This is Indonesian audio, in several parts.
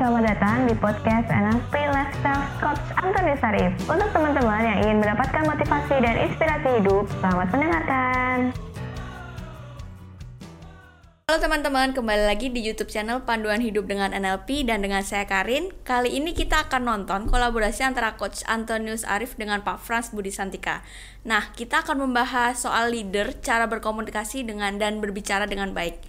selamat datang di podcast NLP Lifestyle Coach Antoni Sarif. Untuk teman-teman yang ingin mendapatkan motivasi dan inspirasi hidup, selamat mendengarkan. Halo teman-teman, kembali lagi di YouTube channel Panduan Hidup dengan NLP dan dengan saya Karin. Kali ini kita akan nonton kolaborasi antara Coach Antonius Arif dengan Pak Frans Budi Santika. Nah, kita akan membahas soal leader, cara berkomunikasi dengan dan berbicara dengan baik.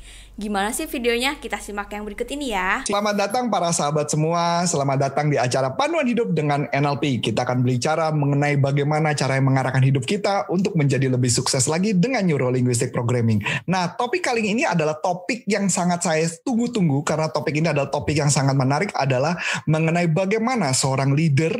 Gimana sih videonya? Kita simak yang berikut ini ya. Selamat datang para sahabat semua. Selamat datang di acara Panduan Hidup dengan NLP. Kita akan berbicara mengenai bagaimana cara yang mengarahkan hidup kita untuk menjadi lebih sukses lagi dengan Neuro Linguistic Programming. Nah, topik kali ini adalah topik yang sangat saya tunggu-tunggu karena topik ini adalah topik yang sangat menarik adalah mengenai bagaimana seorang leader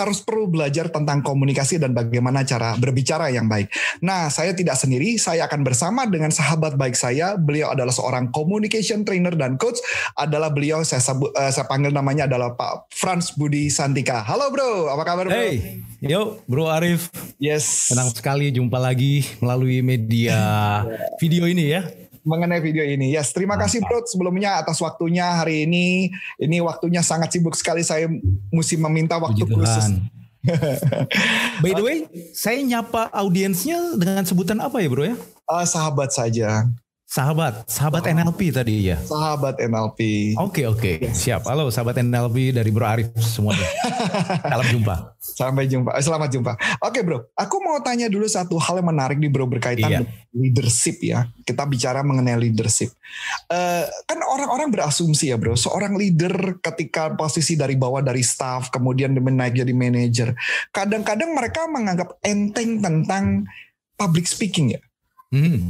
harus perlu belajar tentang komunikasi dan bagaimana cara berbicara yang baik. Nah, saya tidak sendiri, saya akan bersama dengan sahabat baik saya. Beliau adalah seorang seorang communication trainer dan coach adalah beliau saya sebut uh, saya panggil namanya adalah Pak Frans Budi Santika. Halo bro, apa kabar bro? Hey, yuk Bro Arif. Yes. Senang sekali jumpa lagi melalui media video ini ya mengenai video ini. Yes, terima kasih bro sebelumnya atas waktunya hari ini. Ini waktunya sangat sibuk sekali saya mesti meminta waktu Puji khusus. By the way, saya nyapa audiensnya dengan sebutan apa ya bro ya? Uh, sahabat saja. Sahabat, sahabat NLP tadi ya. Sahabat NLP. Oke oke, siap. Halo sahabat NLP dari Bro Arif semuanya. Salam jumpa. Sampai jumpa. Eh, selamat jumpa. Oke bro, aku mau tanya dulu satu hal yang menarik nih bro berkaitan Iya. dengan leadership ya. Kita bicara mengenai leadership. Eh, kan orang-orang berasumsi ya bro, seorang leader ketika posisi dari bawah dari staff kemudian menaik jadi manajer, kadang-kadang mereka menganggap enteng tentang public speaking ya. Hmm.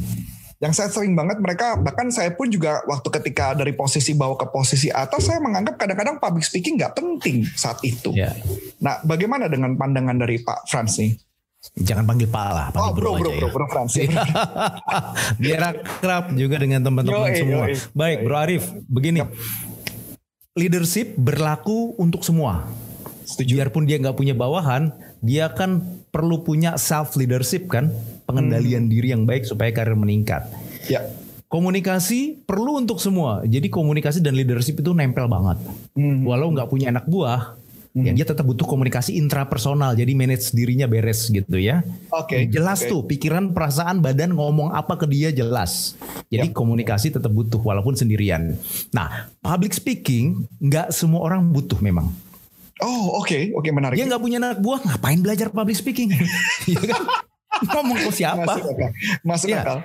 Yang saya sering banget mereka bahkan saya pun juga waktu ketika dari posisi bawah ke posisi atas saya menganggap kadang-kadang public speaking nggak penting saat itu. Ya, Nah, bagaimana dengan pandangan dari Pak Frans nih? jangan panggil Pak lah, Oh, panggil bro, Bro, bro, aja bro, ya. bro, Frans. Biar akrab juga dengan teman-teman semua. yoi. Baik, Bro Arif, begini. Leadership berlaku untuk semua. Setuju. Biarpun dia nggak punya bawahan, dia kan perlu punya self leadership kan, pengendalian diri yang baik supaya karir meningkat. Ya. Komunikasi perlu untuk semua. Jadi komunikasi dan leadership itu nempel banget. Hmm. Walau nggak punya anak buah, ya dia tetap butuh komunikasi intrapersonal. Jadi manage dirinya beres gitu ya. Oke. Jelas oke. tuh pikiran, perasaan, badan ngomong apa ke dia jelas. Jadi komunikasi tetap butuh walaupun sendirian. Nah, public speaking nggak semua orang butuh memang. Oh, oke, oke menarik. Dia nggak punya anak buah, ngapain belajar public speaking? Iya kan? Ngomong ke siapa? Masuk akal. Masuk akal.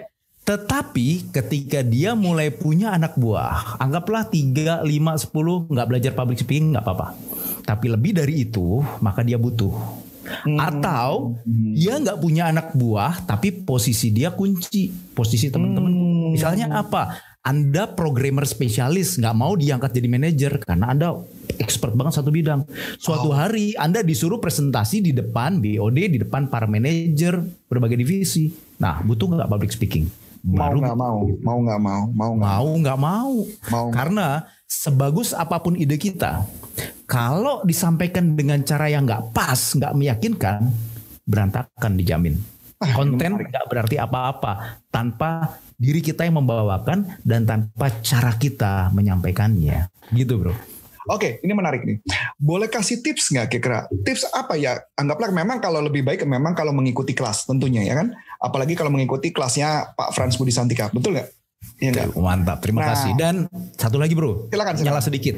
Tetapi ketika dia mulai punya anak buah, anggaplah 3, 5, 10 nggak belajar public speaking nggak apa-apa. Tapi lebih dari itu, maka dia butuh. Atau dia nggak punya anak buah, tapi posisi dia kunci, posisi teman-teman. Misalnya apa? Anda programmer spesialis nggak mau diangkat jadi manajer karena Anda expert banget satu bidang. Suatu hari Anda disuruh presentasi di depan BOD, di depan para manajer berbagai divisi. Nah, butuh nggak public speaking? Mau Baru nggak mau, mau nggak mau, mau nggak. mau nggak mau. Mau. Karena sebagus apa pun ide kita, kalau disampaikan dengan cara yang nggak pas, nggak meyakinkan, berantakan dijamin. Ah, Konten nggak berarti apa-apa tanpa diri kita yang membawakan dan tanpa cara kita menyampaikannya. Gitu bro. Oke, ini menarik nih. Boleh kasih tips nggak kira-kira? Tips apa ya? Anggaplah memang kalau lebih baik memang kalau mengikuti kelas tentunya ya kan. Apalagi kalau mengikuti kelasnya Pak Frans Budi Santika, betul nggak? Iya nggak? Mantap, terima Nah. kasih. Dan satu lagi bro, Silakan, silakan. nyala sedikit.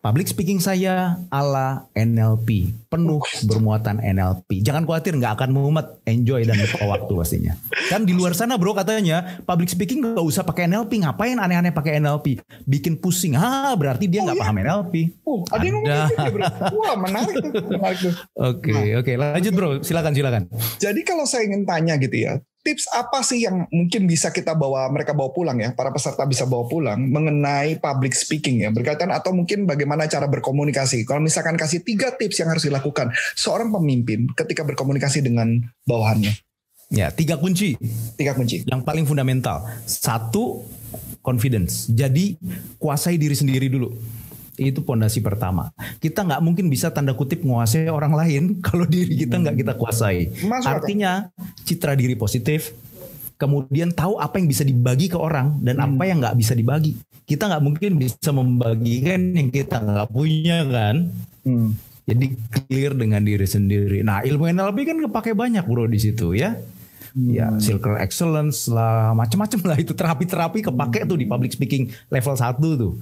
Public speaking saya ala NLP, penuh bermuatan NLP. Jangan khawatir, nggak akan mumet, enjoy dan lupa waktu pastinya. Kan di luar sana bro katanya public speaking nggak usah pakai NLP, ngapain aneh-aneh pakai NLP, bikin pusing. Ah berarti dia nggak iya? paham NLP. Oh, ada yang ngomong Ada. gitu ya bro? Wah menarik tuh, menarik tuh. Oke Nah. oke lanjut bro, silakan silakan. Jadi kalau saya ingin tanya gitu ya, tips apa sih yang mungkin bisa kita bawa mereka bawa pulang ya, para peserta bisa bawa pulang mengenai public speaking ya, berkaitan atau mungkin bagaimana cara berkomunikasi. Kalau misalkan kasih tiga tips yang harus dilakukan seorang pemimpin ketika berkomunikasi dengan bawahannya, Ya tiga kunci. tiga kunci. Yang paling fundamental. Satu, confidence. Jadi kuasai diri sendiri dulu. Itu pondasi pertama. Kita nggak mungkin bisa tanda kutip menguasai orang lain kalau diri kita nggak kita kuasai. Masuk. Artinya citra diri positif, kemudian tahu apa yang bisa dibagi ke orang dan apa yang nggak bisa dibagi. Kita nggak mungkin bisa membagikan yang kita nggak punya kan. Hmm. Jadi clear dengan diri sendiri. Nah ilmu NLP kan kepake banyak bro di situ ya. Ya, circle excellence lah, macam-macam lah itu terapi-terapi kepake tuh di public speaking level 1 tuh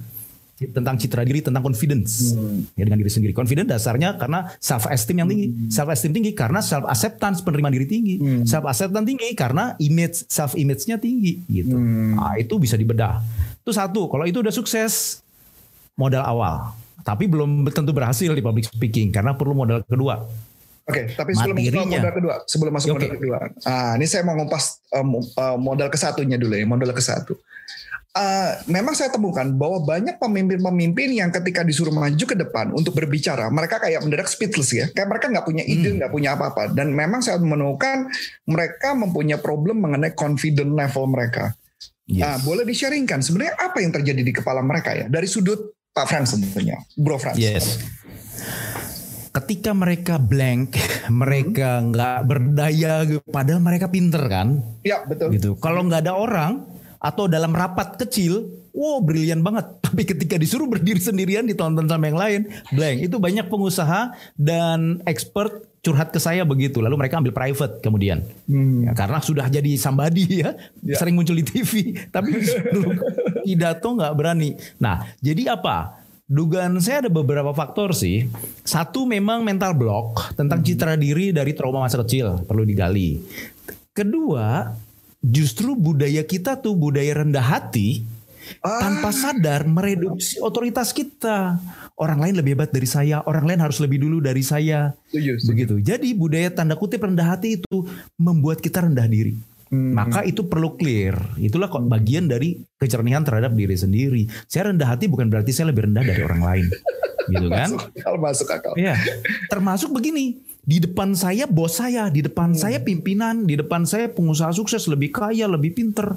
tentang citra diri, tentang confidence ya dengan diri sendiri. Confidence dasarnya karena self esteem yang tinggi, self esteem tinggi karena self acceptance penerimaan diri tinggi, self acceptance tinggi karena image self image-nya tinggi gitu. Nah, itu bisa dibedah. Itu satu. Kalau itu udah sukses modal awal. Tapi belum tentu berhasil di public speaking karena perlu modal kedua. Oke, tapi sebelum masuk modal kedua, sebelum masuk Oke. modal kedua, ah ini saya mau ngumpas eh, mo- eh, modal ke satunya dulu ya, modal ke satu. Eh, memang saya temukan bahwa banyak pemimpin-pemimpin yang ketika disuruh maju ke depan untuk berbicara, mereka kayak mendadak speechless ya, kayak mereka nggak punya ide, nggak punya apa-apa. Dan memang saya menemukan mereka mempunyai problem mengenai confident level mereka. Yes. Ah, boleh di-sharingkan sebenarnya apa yang terjadi di kepala mereka ya dari sudut Pak Frans tentunya, Bro Frans. Yes. Ketika mereka blank, mereka nggak berdaya, gitu. padahal mereka pinter kan, Ya betul. gitu. Kalau nggak ada orang atau dalam rapat kecil, wow brilian banget. Tapi ketika disuruh berdiri sendirian ditonton sama yang lain, blank. Itu banyak pengusaha dan expert curhat ke saya begitu. Lalu mereka ambil private kemudian, Ya, karena sudah jadi somebody ya, Ya. sering muncul di TV. Tapi pidato nggak berani. Nah, jadi apa? Dugaan saya ada beberapa faktor sih. Satu memang mental block tentang citra diri dari trauma masa kecil perlu digali. Kedua, justru budaya kita tuh budaya rendah hati Ah. tanpa sadar mereduksi otoritas kita. Orang lain lebih hebat dari saya, orang lain harus lebih dulu dari saya. Setuju, setuju. Begitu. Jadi budaya tanda kutip rendah hati itu membuat kita rendah diri. Hmm. Maka itu perlu clear. Itulah kok bagian dari kecernihan terhadap diri sendiri. Saya rendah hati bukan berarti saya lebih rendah dari orang lain. gitu kan? Masuk akal, masuk akal. Iya. Termasuk begini, di depan saya bos saya, di depan Hmm. saya pimpinan, di depan saya pengusaha sukses lebih kaya, lebih pinter.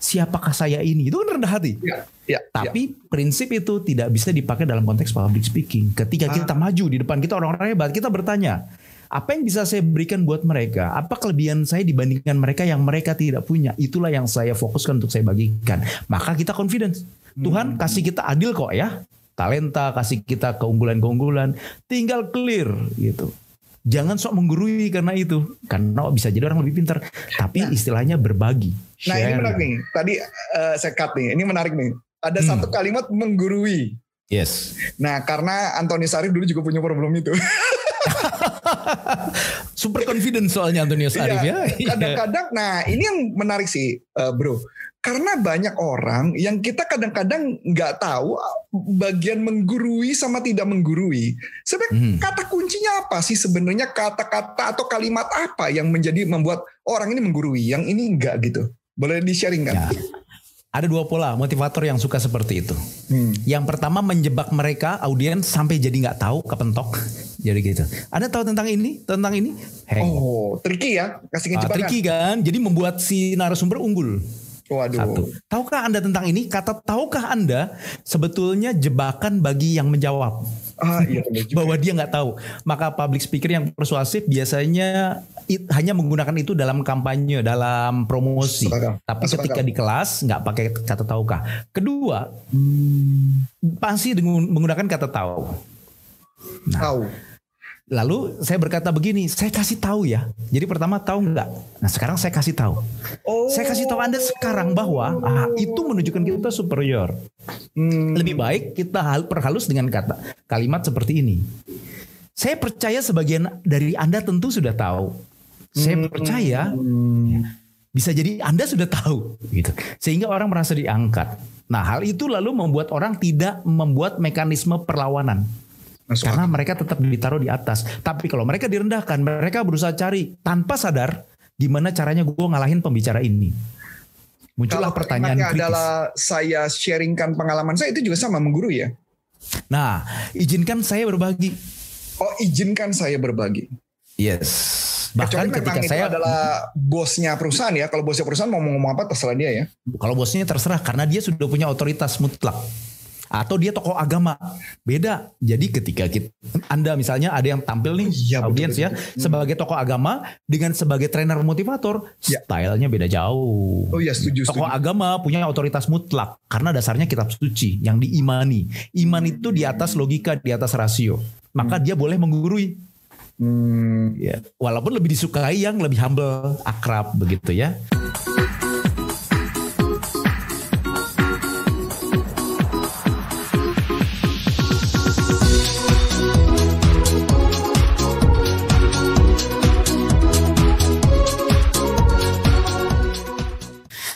Siapakah saya ini? Itu kan rendah hati. Ya, ya, ya. Tapi prinsip itu tidak bisa dipakai dalam konteks public speaking. Ketika kita maju di depan kita orang-orang hebat, kita bertanya, apa yang bisa saya berikan buat mereka? Apa kelebihan saya dibandingkan mereka yang mereka tidak punya? Itulah yang saya fokuskan untuk saya bagikan. Maka kita confidence. Tuhan kasih kita adil kok ya. Talenta, kasih kita keunggulan-keunggulan. Tinggal clear gitu. Jangan sok menggurui karena itu. Karena bisa jadi orang lebih pintar. Tapi istilahnya berbagi. Nah ini Share. menarik nih. Tadi eh, saya cut nih. Ini menarik nih. Ada Hmm. satu kalimat menggurui. Yes. Nah karena Antoni Sarif dulu juga punya problem itu. Super confident soalnya Antonius Arif ya. Iya, Kadang-kadang, nah ini yang menarik sih, eh, bro. Karena banyak orang yang kita kadang-kadang nggak tahu bagian menggurui sama tidak menggurui. Sebenarnya Hmm. kata kuncinya apa sih sebenarnya kata-kata atau kalimat apa yang menjadi membuat orang ini menggurui, yang ini enggak gitu. Boleh di-sharing kan? Ya. Ada dua pola motivator yang suka seperti itu. Hmm. Yang pertama menjebak mereka audiens sampai jadi nggak tahu kepentok. Jadi gitu. Anda tahu tentang ini, tentang ini? Heng. Oh, tricky ya, kasih Ah, tricky kan? Jadi membuat si narasumber unggul. Waduh. Satu. Tahukah Anda tentang ini? Kata tahukah Anda sebetulnya jebakan bagi yang menjawab. Ah, iya bahwa dia nggak tahu. Maka public speaker yang persuasif biasanya it- hanya menggunakan itu dalam kampanye, dalam promosi. Tapi ketika di kelas nggak pakai kata tahukah. Kedua, pasti dengan- menggunakan kata tahu. Nah, Tahu. Lalu saya berkata begini, saya kasih tahu ya. Jadi pertama tahu nggak? Nah sekarang saya kasih tahu. Oh. Saya kasih tahu anda sekarang bahwa ah, itu menunjukkan kita superior. Hmm. Lebih baik kita hal perhalus dengan kata kalimat seperti ini. Saya percaya sebagian dari Anda tentu sudah tahu. Saya percaya ya, bisa jadi Anda sudah tahu gitu. Sehingga orang merasa diangkat. Nah, hal itu lalu membuat orang tidak membuat mekanisme perlawanan. Masuk Karena mereka tetap ditaruh di atas. Tapi kalau mereka direndahkan, mereka berusaha cari tanpa sadar gimana caranya gue ngalahin pembicara ini. Muncullah Kalau pertanyaan kritis. adalah saya sharingkan pengalaman saya itu juga sama menggurui ya. Nah, izinkan saya berbagi. Oh izinkan saya berbagi. Yes. Kecuali Bahkan memang ketika itu saya adalah bosnya perusahaan ya. Kalau bosnya perusahaan mau ngomong apa terserah dia ya. kalau bosnya terserah karena dia sudah punya otoritas mutlak. Atau dia tokoh agama. Beda. Jadi ketika kita, Anda misalnya ada yang tampil nih betul, audiens betul, ya sebagai tokoh agama dengan sebagai trainer motivator, Ya. stylenya beda jauh. Oh iya setuju Tokoh setuju. agama punya otoritas mutlak karena dasarnya kitab suci yang diimani. Iman itu di atas logika, di atas rasio. Maka dia boleh menggurui. Hmm, Ya, walaupun lebih disukai yang lebih humble, akrab begitu ya.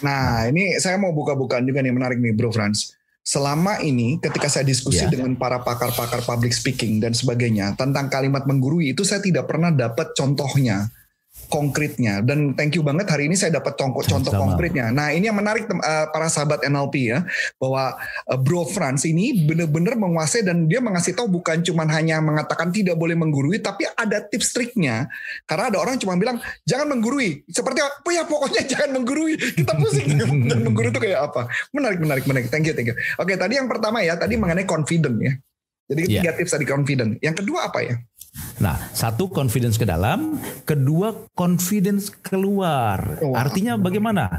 Nah, ini saya mau buka-bukaan juga nih menarik nih Bro Franz. Selama ini ketika saya diskusi Ya. dengan para pakar-pakar public speaking dan sebagainya tentang kalimat menggurui itu saya tidak pernah dapat contohnya konkretnya. Dan thank you banget hari ini saya dapat contoh contoh Sama. konkretnya. Nah, ini yang menarik eh, para sahabat NLP ya bahwa eh, Bro Franz ini benar-benar menguasai dan dia mengasih tahu bukan cuma hanya mengatakan tidak boleh menggurui tapi ada tips triknya. Karena ada orang cuma bilang jangan menggurui. Seperti apa ya pokoknya jangan menggurui. Kita pusing. Dan menggurui itu kayak apa? Menarik menarik menarik. Thank you thank you. Oke tadi yang pertama ya tadi mengenai confident ya. Jadi Iya. tiga tips tadi confident. Yang kedua apa ya Nah, satu confidence ke dalam, kedua confidence keluar. Artinya bagaimana?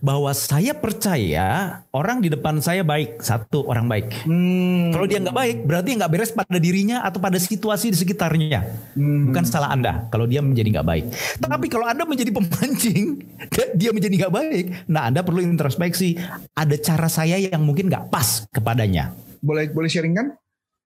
Bahwa saya percaya orang di depan saya baik, satu orang baik. hmm, Kalau dia nggak baik, berarti nggak beres pada dirinya atau pada situasi di sekitarnya. Hmm. Bukan salah Anda kalau dia menjadi nggak baik. Tapi kalau Anda menjadi pemancing, dia menjadi nggak baik, nah Anda perlu introspeksi. Ada cara saya yang mungkin nggak pas kepadanya. boleh boleh sharing kan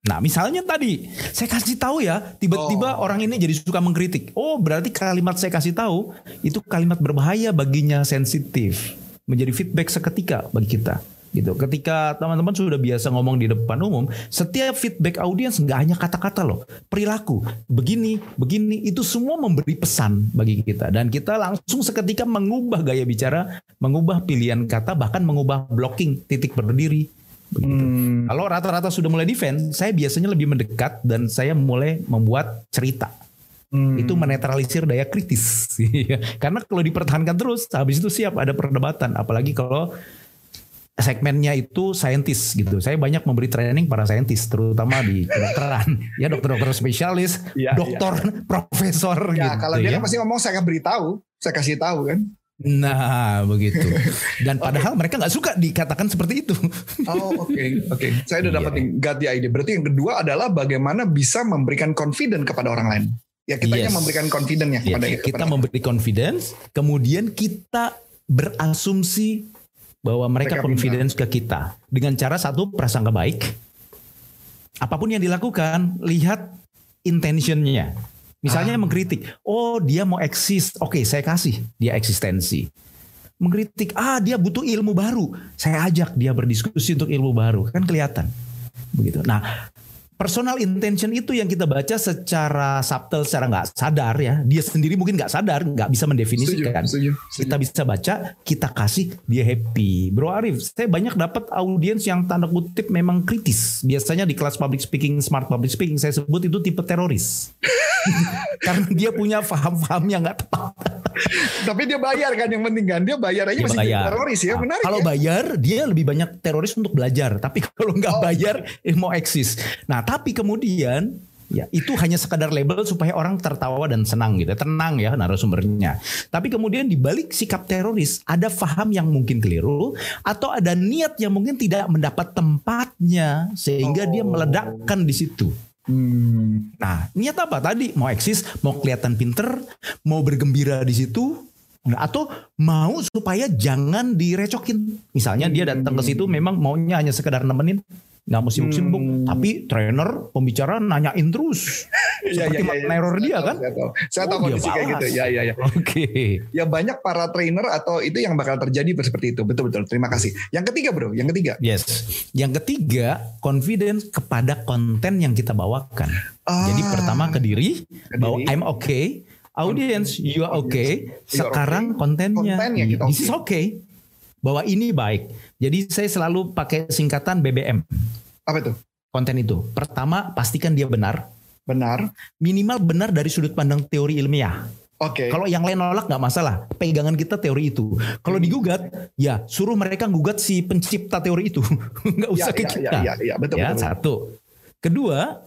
Nah, misalnya tadi saya kasih tahu ya, tiba-tiba Oh. orang ini jadi suka mengkritik. Oh, berarti kalimat saya kasih tahu itu kalimat berbahaya baginya sensitif, menjadi feedback seketika bagi kita. Gitu. Ketika teman-teman sudah biasa ngomong di depan umum, setiap feedback audiens nggak hanya kata-kata loh, perilaku, begini, begini, itu semua memberi pesan bagi kita dan kita langsung seketika mengubah gaya bicara, mengubah pilihan kata, bahkan mengubah blocking titik berdiri. Begitu. Hmm. Kalau rata-rata sudah mulai defend, saya biasanya lebih mendekat dan saya mulai membuat cerita. Hmm. Itu menetralisir daya kritis. Iya. Karena kalau dipertahankan terus, habis itu siap ada perdebatan. Apalagi kalau segmennya itu saintis gitu. Saya banyak memberi training para saintis, terutama di kedokteran. ya dokter-dokter spesialis, Iya, dokter, profesor ya gitu kalau dia ya. kan pasti ngomong saya akan beritahu saya kasih tahu kan Nah begitu. Dan padahal mereka nggak suka dikatakan seperti itu. Oh oke oke. Saya udah Iya. dapat got the idea. Berarti yang kedua adalah bagaimana bisa memberikan confident kepada orang lain. Ya kita Yes. memberikan confidentnya Ya, kepada kita kepada- memberi confidence, kemudian kita berasumsi bahwa mereka, Mereka confidence ke kita dengan cara satu prasangka baik. Apa pun yang dilakukan, lihat intentionnya. Misalnya Ah. mengkritik, oh dia mau eksis, oke saya kasih dia eksistensi. Mengkritik, ah dia butuh ilmu baru, saya ajak dia berdiskusi untuk ilmu baru, kan kelihatan. Begitu. Nah, personal intention itu yang kita baca secara subtle, secara nggak sadar ya. Dia sendiri mungkin nggak sadar, nggak bisa setuju, mendefinisikan. setuju, setuju. Kita bisa baca, kita kasih dia happy. Bro Arif, saya banyak dapat audiens yang tanda kutip memang kritis. Biasanya di kelas public speaking, smart public speaking, saya sebut itu tipe teroris. Karena dia punya paham-paham yang nggak tepat. Tapi dia bayar kan yang penting kan. Dia bayar aja Dia masih bayar. teroris ya. Menarik kalau ya. bayar, dia lebih banyak teroris untuk belajar. Tapi kalau nggak Oh. bayar, eh, mau eksis. Nah, tapi kemudian ya itu hanya sekadar label supaya orang tertawa dan senang gitu, tenang ya narasumbernya. Tapi kemudian di balik sikap teroris ada faham yang mungkin keliru atau ada niat yang mungkin tidak mendapat tempatnya sehingga dia Oh. meledakkan di situ. Hmm. Nah, niat apa tadi? Mau eksis, mau kelihatan pinter, mau bergembira di situ, Nah, atau mau supaya jangan direcokin. Misalnya dia datang ke situ memang maunya hanya sekedar nemenin, nggak mau sibuk-sibuk, Hmm. tapi trainer, pembicara nanyain terus. Iya, Seperti iya, iya. neror Saya dia tahu, kan? Saya tahu, saya tahu Oh, kondisi kayak gitu. Ya, ya, ya. Oke. Ya banyak para trainer atau itu yang bakal terjadi seperti itu. Betul betul. Terima kasih. Yang ketiga bro, yang ketiga. Yes. Yang ketiga, confidence kepada konten yang kita bawakan. Ah. Jadi pertama ke diri, Ke bahwa diri. I'm okay, audience you are okay. Sekarang kontennya, Kontennya kita this is okay. Okay. Bahwa ini baik. Jadi saya selalu pakai singkatan BBM Apa itu? konten itu. Pertama pastikan dia benar, Benar. minimal benar dari sudut pandang teori ilmiah. Oke. Kalau yang lain nolak nggak masalah. Pegangan kita teori itu. Kalau digugat, ya suruh mereka gugat si pencipta teori itu. nggak usah Ya, ke ya, kita. ya, ya, ya, betul, ya betul. satu. Kedua,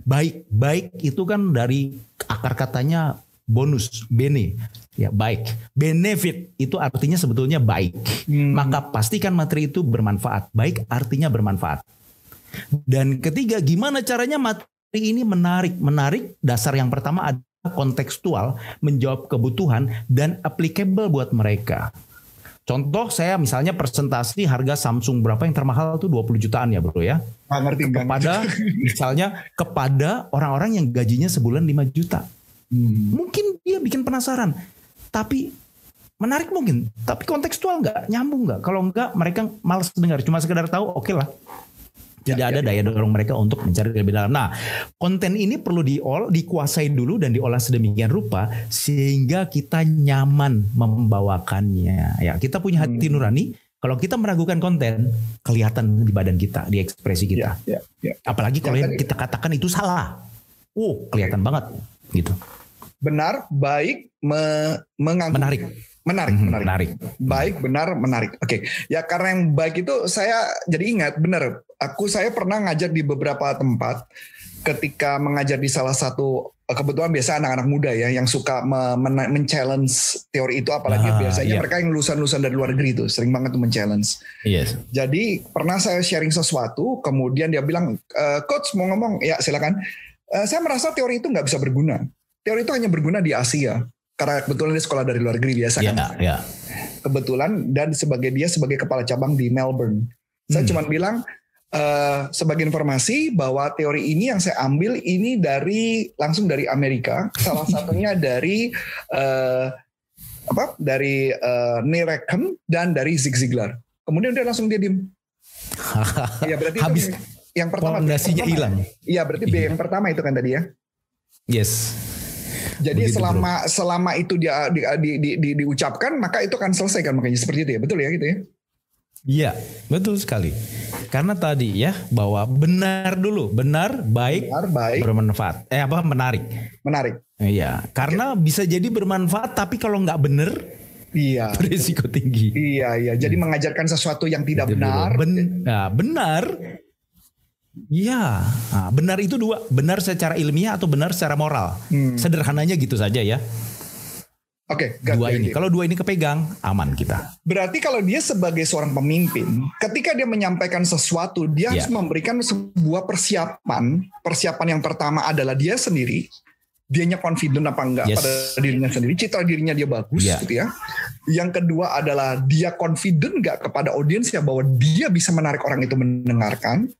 baik. Baik itu kan dari akar katanya bonus, bene. Ya baik. Benefit itu artinya sebetulnya baik. Hmm. Maka pastikan materi itu bermanfaat. Baik artinya bermanfaat. Dan ketiga, gimana caranya materi ini menarik? Menarik dasar yang pertama adalah kontekstual, menjawab kebutuhan dan applicable buat mereka. Contoh saya misalnya presentasi harga Samsung berapa yang termahal tuh 20 jutaan ya bro ya. Nggak ngerti. Kepada misalnya kepada orang-orang yang gajinya sebulan 5 juta. Hmm. Mungkin dia bikin penasaran. Tapi menarik mungkin. Tapi kontekstual nggak? Nyambung nggak? Kalau nggak mereka malas dengar. Cuma sekedar tahu oke lah. Tidak Ya, ada daya dorong mereka untuk mencari lebih dalam. Nah, konten ini perlu diol, dikuasai dulu dan diolah sedemikian rupa sehingga kita nyaman membawakannya. Ya, kita punya hati nurani. Kalau kita meragukan konten, kelihatan di badan kita, di ekspresi kita. Ya, ya, ya. Apalagi kalau Ya, yang kita katakan itu salah. Oh, kelihatan banget gitu. Benar, baik, me, menganggap Menarik. menarik, Mhm, menarik. menarik. Baik, benar, menarik. Oke, ya karena yang baik itu saya jadi ingat benar. Aku saya pernah ngajar di beberapa tempat. Ketika mengajar di salah satu kebetulan biasa anak-anak muda ya yang suka me- men- men-challenge teori itu apalagi Ah, biasanya iya. mereka yang lulusan-lulusan dari luar negeri itu sering banget tuh men-challenge. Yes. Jadi pernah saya sharing sesuatu, kemudian dia bilang, "E, coach mau ngomong, ya silakan. "E, saya merasa teori itu nggak bisa berguna. Teori itu hanya berguna di Asia. Karena kebetulan dia sekolah dari luar negeri biasa Ya, kan. ya. Kebetulan dan sebagai dia sebagai kepala cabang di Melbourne. Saya Hmm. cuma bilang eh, sebagai informasi bahwa teori ini yang saya ambil ini dari langsung dari Amerika. Salah satunya dari eh, apa? Dari eh, Neil Rackham dan dari Zig Ziglar. Kemudian dia langsung dia diem. Iya berarti Habis yang pertama. Fondasinya hilang. Iya berarti B yang pertama itu kan tadi ya. Yes. Jadi Begitu, selama selama itu dia di, di, di, di- diucapkan maka itu akan selesai kan makanya seperti itu ya betul ya gitu ya. Iya, betul sekali. Karena tadi ya bahwa benar dulu, benar, baik, Benar baik bermanfaat. Eh apa menarik? menarik. Iya, karena bisa jadi bermanfaat tapi kalau nggak benar Iya. berisiko tinggi. Iya iya. Jadi mengajarkan sesuatu yang tidak benar. Ben- nah, benar. Iya, nah, benar itu dua, benar secara ilmiah atau benar secara moral. Hmm. Sederhananya gitu saja ya. Oke. got Dua ini. Kalau dua ini kepegang, aman kita. Berarti kalau dia sebagai seorang pemimpin, ketika dia menyampaikan sesuatu, dia Ya. harus memberikan sebuah persiapan. Persiapan yang pertama adalah dia sendiri, dianya confident apa enggak Yes. pada dirinya sendiri, citra dirinya dia bagus Ya. gitu ya. Yang kedua adalah dia confident nggak kepada audiensnya bahwa dia bisa menarik orang itu mendengarkan,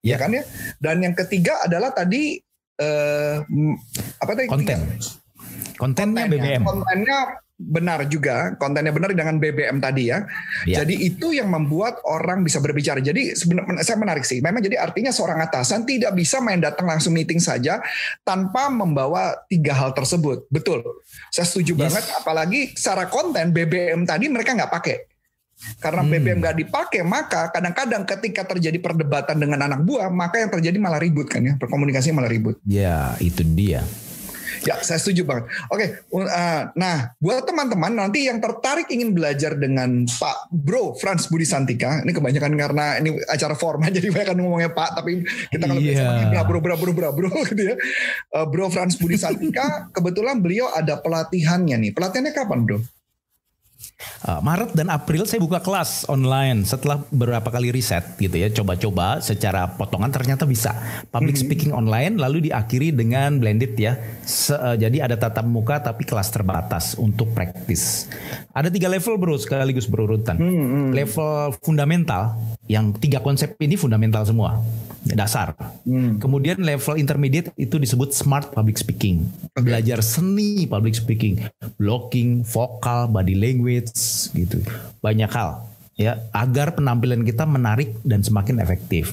ya, kan ya. Dan yang ketiga adalah tadi eh, apa tadi? Konten. Kontennya BBM. Kontennya benar juga, kontennya benar dengan BBM tadi ya. Ya. Jadi itu yang membuat orang bisa berbicara. Jadi sebenarnya saya menarik sih. Memang jadi artinya seorang atasan tidak bisa main datang langsung meeting saja tanpa membawa tiga hal tersebut. Betul. Saya setuju Yes. banget. Apalagi secara konten BBM tadi mereka nggak pakai. Karena Hmm. BBM nggak dipakai, maka kadang-kadang ketika terjadi perdebatan dengan anak buah, maka yang terjadi malah ribut kan ya, perkomunikasi malah ribut. Ya, itu dia. Ya, saya setuju banget. Oke, uh, nah buat teman-teman nanti yang tertarik ingin belajar dengan Pak Bro Frans Budi Santika, ini kebanyakan karena ini acara formal jadi banyak ngomongnya Pak, tapi kita kalau biasa panggil bra bro bra bro bra bro gitu ya. Uh, bro Frans Budi Santika, kebetulan beliau ada pelatihannya nih. Pelatihannya kapan Bro? Uh, Maret dan April saya buka kelas online. Setelah beberapa kali riset gitu ya coba-coba secara potongan ternyata bisa. Public speaking online lalu diakhiri dengan blended ya. Se- uh, jadi ada tatap muka tapi kelas terbatas untuk praktis. Ada tiga level bro sekaligus berurutan. Level fundamental yang tiga konsep ini fundamental semua dasar kemudian level intermediate itu disebut smart public speaking belajar seni public speaking blocking vokal body language gitu banyak hal ya agar penampilan kita menarik dan semakin efektif.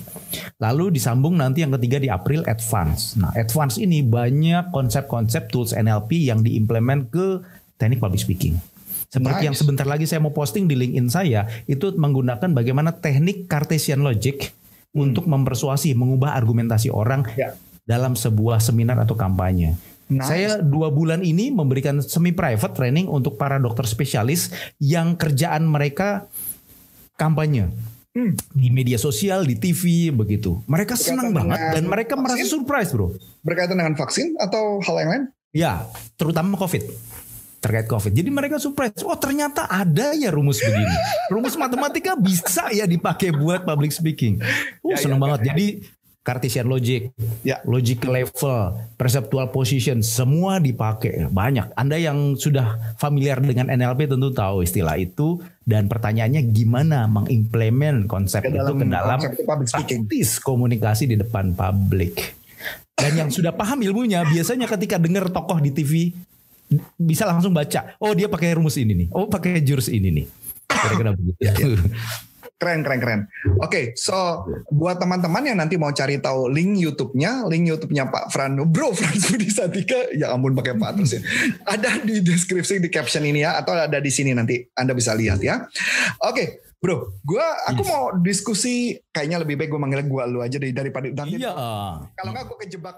Lalu disambung nanti yang ketiga di April advance. Nah, advance ini banyak konsep-konsep tools NLP yang diimplement ke teknik public speaking. Seperti Nice. yang sebentar lagi saya mau posting di LinkedIn saya itu menggunakan bagaimana teknik Cartesian logic untuk mempersuasi, mengubah argumentasi orang Ya. dalam sebuah seminar atau kampanye. Nice. Saya dua bulan ini memberikan semi private training untuk para dokter spesialis yang kerjaan mereka kampanye Hmm. di media sosial, di TV begitu. Mereka Berkaitan senang banget dan mereka merasa vaksin? surprise, bro. Berkaitan dengan vaksin atau hal yang lain? Ya, terutama COVID. Terkait COVID. Jadi mereka surprise. Oh ternyata ada ya rumus begini. Rumus matematika bisa ya dipakai buat public speaking. Oh Ya, seneng ya, banget. ya. Jadi Cartesian logic, Ya. logic level, perceptual position, semua dipakai. Banyak. Anda yang sudah familiar dengan NLP tentu tahu istilah itu. Dan pertanyaannya gimana mengimplement konsep Ke itu ke dalam praktis komunikasi di depan publik. Dan yang sudah paham ilmunya biasanya ketika dengar tokoh di TV bisa langsung baca. Oh dia pakai rumus ini nih. Oh pakai jurus ini nih. Kira-kira begitu. Ya, Keren, keren, keren. Oke, so buat teman-teman yang nanti mau cari tahu link YouTube-nya, link YouTube-nya Pak Fran, Bro Frans Budi Satika, ya ampun pakai Pak terus ya. Ada di deskripsi di caption ini ya, atau ada di sini nanti Anda bisa lihat ya. Oke, Bro, gua aku Yes. mau diskusi kayaknya lebih baik gue manggil gua lu aja deh daripada nanti. Iya. Kalau nggak gue kejebak.